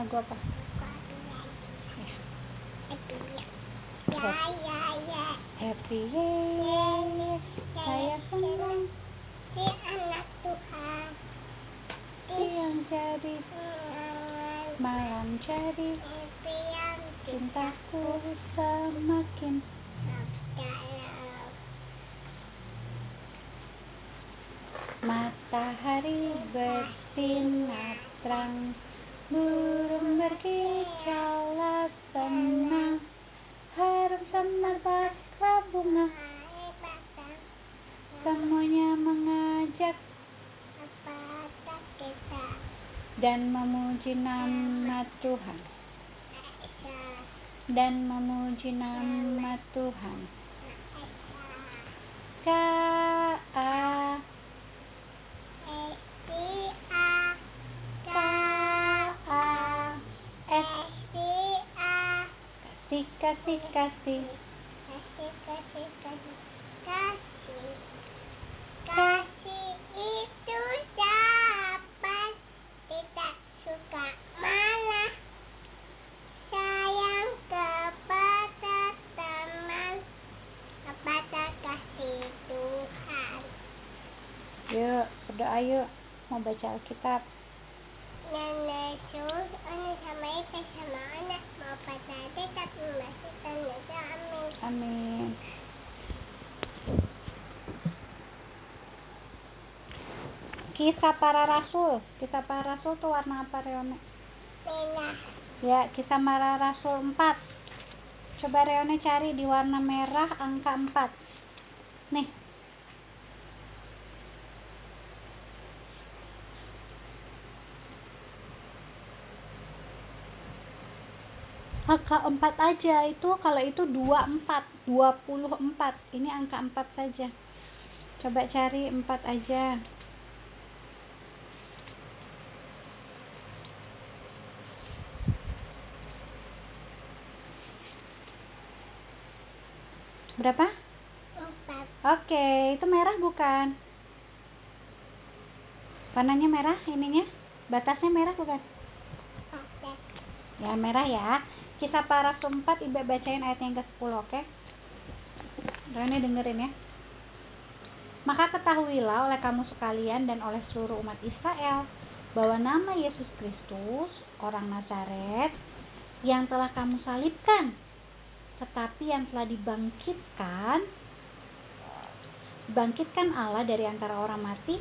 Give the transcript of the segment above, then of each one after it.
Lagu apa? Happy Year, saya senang. Si anak Tuhan. siang jadi. Malam jadi. Cintaku semakin. Matahari bersinar terang burung berkicau senang harum semerbak bunga. Semuanya mengajak dan memuji nama Tuhan. Dan memuji nama Tuhan. K kasih kasih kasih Kasih itu dapat tidak suka malah sayang kepada teman kepada kasih Tuhan. yuk berdoa yuk mau baca Alkitab Nenek sus, ini sama itu sama anak mau pada tetap masih tanda amin. amin kisah para rasul. Kisah para rasul tuh warna apa Reone? Merah. ya kisah para rasul 4 coba Reone cari di warna merah angka 4 nih. Angka 4 aja. Itu kalau itu 24 24 ini angka 4 saja. Coba cari 4 aja berapa? Empat. oke itu merah bukan? Warnanya merah ininya? Batasnya merah bukan? Empat. ya merah ya. Kisah para keempat ibu bacain ayat yang ke 10 oke? Rene dengerin ya. Maka ketahuilah oleh kamu sekalian dan oleh seluruh umat Israel bahwa nama Yesus Kristus orang Nazaret yang telah kamu salibkan tetapi yang telah dibangkitkan bangkitkan Allah dari antara orang mati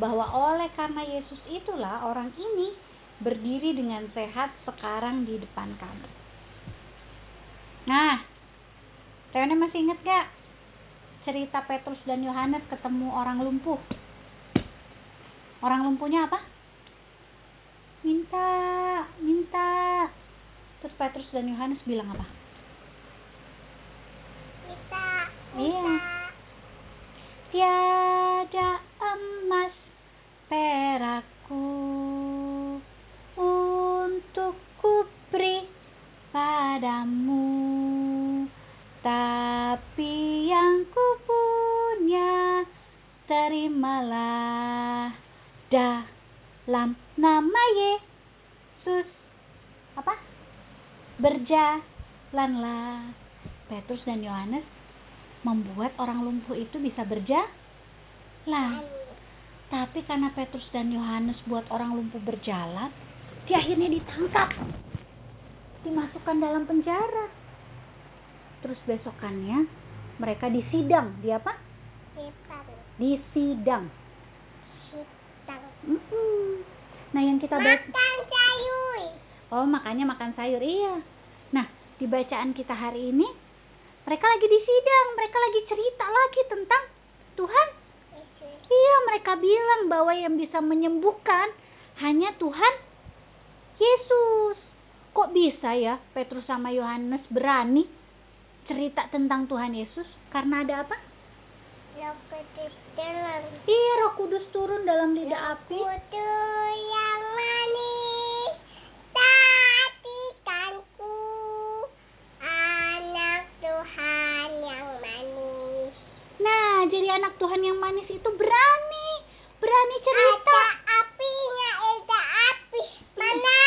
bahwa oleh karena Yesus itulah orang ini berdiri dengan sehat sekarang di depan kamu. Nah, Reone masih ingat gak cerita Petrus dan Yohanes ketemu orang lumpuh? Orang lumpuhnya apa? Minta, minta. Terus Petrus dan Yohanes bilang apa? Kita. Iya. Tiada emas perakku untuk kuberi padamu. Tapi yang ku punya terimalah dalam nama Yesus. Apa? Berjalanlah. Petrus dan Yohanes membuat orang lumpuh itu bisa berjalan tapi karena Petrus dan Yohanes buat orang lumpuh berjalan, dia akhirnya ditangkap. Dimasukkan dalam penjara. Terus besokannya mereka disidang. Di apa? Disidang. Nah, yang kita baca Makan sayur. Oh, makanya makan sayur. Iya. Nah, di bacaan kita hari ini mereka lagi disidang, mereka lagi cerita lagi tentang Tuhan. Iya, mereka bilang bahwa yang bisa menyembuhkan hanya Tuhan Yesus. Kok bisa ya Petrus sama Yohanes berani cerita tentang Tuhan Yesus? Karena ada apa? Iya, Roh Kudus turun dalam lidah api. Yang manis. Tuhan yang manis itu berani, berani cerita. Ada apinya, ada api. Mana?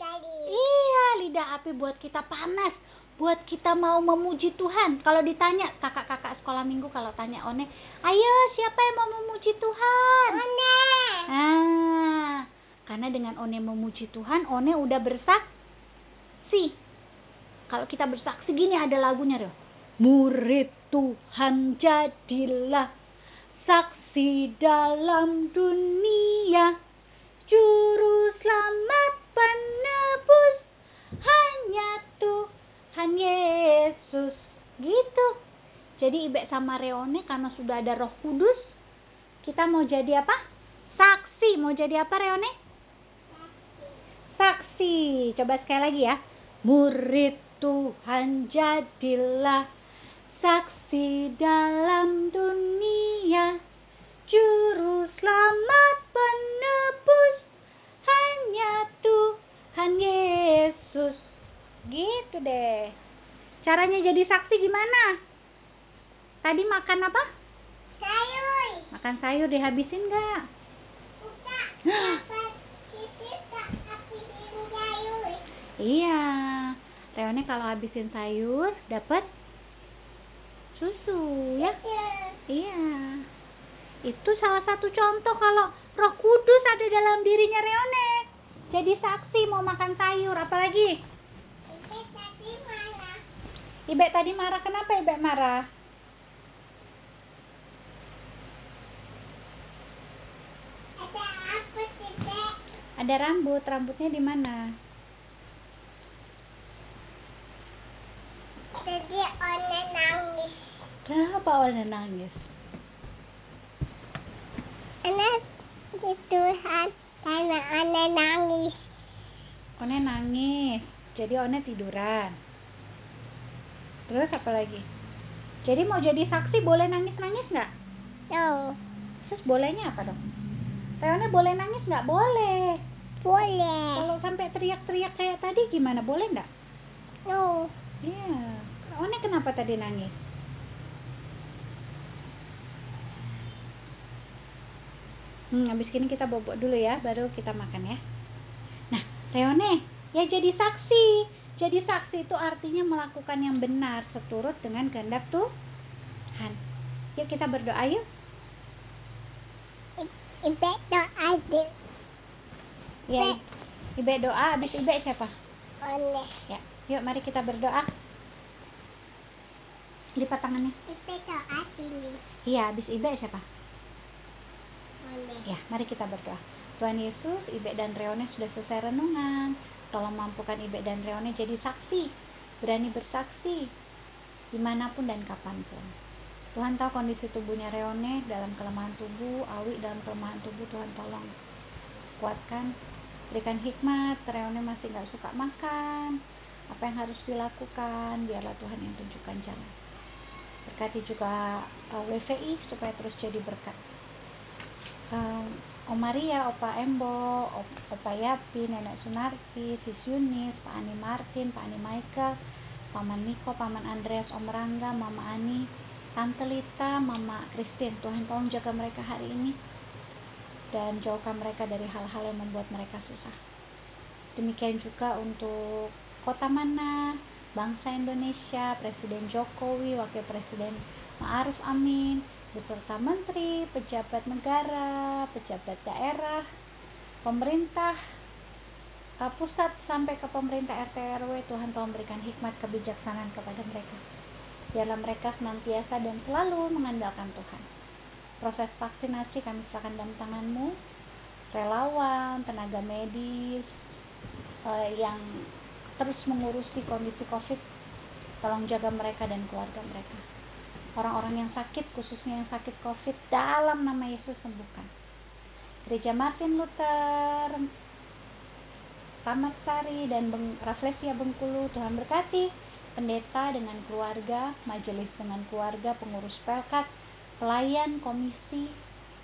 Dari buat kita panas, buat kita mau memuji Tuhan. Kalau ditanya kakak-kakak sekolah minggu kalau tanya One, ayo siapa yang mau memuji Tuhan? One. Ah, karena dengan One memuji Tuhan, One udah bersaksi. Kalau kita bersaksi gini ada lagunya loh. Murid Tuhan jadilah saksi dalam dunia. Juru selamat penebus. Hanya Tuhan Yesus. Gitu. Jadi Ibe sama Reone karena sudah ada roh kudus kita mau jadi apa? saksi. Mau jadi apa Reone? saksi. Coba sekali lagi ya. Murid Tuhan jadilah saksi dalam dunia. Juru selamat penebus. Hanya Tuhan Yesus. Gitu deh. Caranya jadi saksi gimana? Tadi makan apa? Sayur. makan sayur dihabisin sayur. iya. Reone kalau habisin sayur dapat susu ya iya itu salah satu contoh kalau Roh Kudus ada dalam dirinya Reone. Jadi saksi mau makan sayur, apalagi? Ibe tadi marah. Tadi marah, kenapa Ibe marah? Ada apa sih, Dek? Ada rambut, rambutnya di mana? Tadi One nangis. Kenapa Ona nangis? Anak Tuhan karena One nangis. One nangis, jadi One tiduran. Terus apa lagi? Jadi mau jadi saksi boleh nangis-nangis nggak? No. Terus bolehnya apa dong? Reone boleh nangis nggak? Boleh. Boleh. Kalau sampai teriak-teriak kayak tadi gimana? Boleh nggak? No. Iya. One kenapa tadi nangis? Hmm, habis ini kita bobok dulu ya, baru kita makan ya. Nah, Reone, ya jadi saksi. Jadi saksi itu artinya melakukan yang benar seturut dengan kehendak Tuhan. Yuk kita berdoa yuk. Ibe doa di Ya, Ibe doa, habis Ibe siapa? One. Ya, yuk mari kita berdoa. Lipat tangannya. Ibe doa sini. Iya, habis Ibe siapa? Ya, mari kita berdoa. Tuhan Yesus, Ibe dan Reone sudah selesai renungan. Tolong mampukan Ibe dan Reone jadi saksi, berani bersaksi di mana pun dan kapan pun. Tuhan tahu kondisi tubuhnya Reone dalam kelemahan tubuh, Awi dalam kelemahan tubuh. Tuhan tolong kuatkan, berikan hikmat. Reone masih nggak suka makan. Apa yang harus dilakukan? Biarlah Tuhan yang tunjukkan jalan. Berkati juga uh, WVI supaya terus jadi berkat. Um, Om Maria, Opa Embo, Op- Opa Yapi, Nenek Sunarti, Sis Yunis, Pak Ani Martin, Pak Ani Michael, Paman Niko, Paman Andreas, Om Rangga, Mama Ani, Tante Lita, Mama Christine. Tuhan tolong jaga mereka hari ini dan jauhkan mereka dari hal-hal yang membuat mereka susah. Demikian juga untuk Kota Mana, bangsa Indonesia, Presiden Jokowi, Wakil Presiden Ma'aruf Amin, beserta menteri, pejabat negara, pejabat daerah, pemerintah uh, pusat sampai ke pemerintah RT RW Tuhan tolong berikan hikmat kebijaksanaan kepada mereka. Biarlah mereka senantiasa dan selalu mengandalkan Tuhan. Proses vaksinasi kami serahkan dalam tanganmu. Relawan, tenaga medis uh, yang terus mengurusi kondisi covid tolong jaga mereka dan keluarga mereka orang-orang yang sakit khususnya yang sakit covid dalam nama Yesus sembuhkan. Gereja Martin Luther Tamat dan Beng, Raflesia Bengkulu Tuhan berkati. Pendeta dengan keluarga majelis dengan keluarga pengurus pelkat pelayan komisi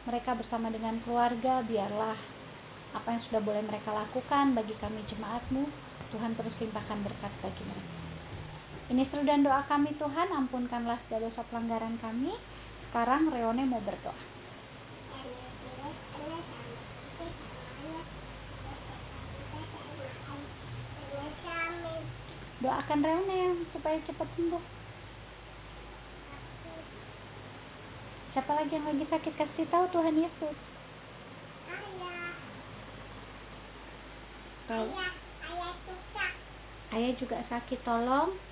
mereka bersama dengan keluarga biarlah apa yang sudah boleh mereka lakukan bagi kami jemaatmu. Tuhan terus limpahkan berkat bagi mereka ini seru dan doa kami Tuhan, ampunkanlah segala dosa pelanggaran kami. Sekarang Reone mau berdoa. Doakan Rene supaya cepat sembuh. Siapa lagi yang lagi sakit kasih tahu Tuhan Yesus. Ayah. Ayah. Ayah. Ayah juga sakit. Tolong.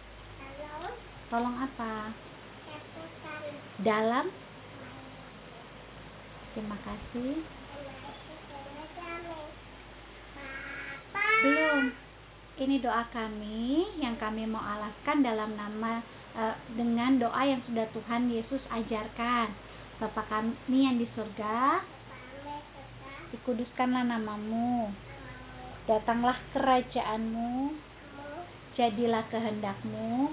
Tolong. Apa? Dalam. Terima kasih. Belum. Ini doa kami yang kami mau alaskan dalam nama eh, dengan doa yang sudah Tuhan Yesus ajarkan. Bapa kami yang di surga, dikuduskanlah namamu. Datanglah kerajaanmu, jadilah kehendakmu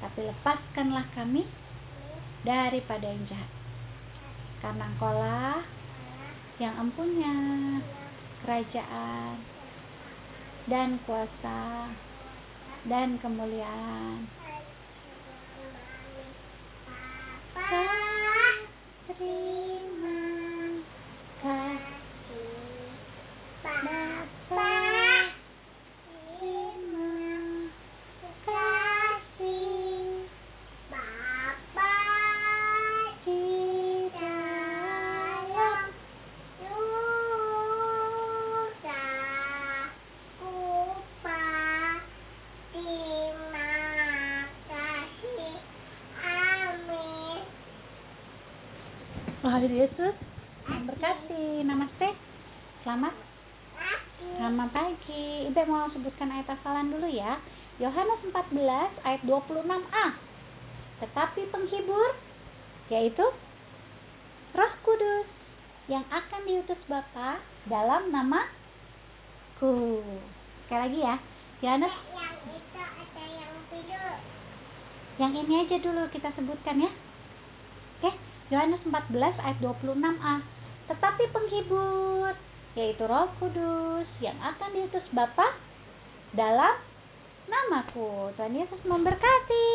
tapi lepaskanlah kami daripada yang jahat. Karena engkaulah yang empunya kerajaan dan kuasa dan kemuliaan. terima Tuhan Yesus. Memberkati. Namaste. Selamat selamat pagi. Ibu mau sebutkan ayat hafalan dulu ya. Yohanes 14 ayat 26a tetapi penghibur yaitu Roh Kudus yang akan diutus Bapa dalam namaku. Sekali lagi ya. Yohanes yang ini aja dulu kita sebutkan ya. Yohanes 14 ayat 26a. Tetapi penghibur yaitu Roh Kudus yang akan diutus Bapa dalam namaku. Tuhan Yesus memberkati.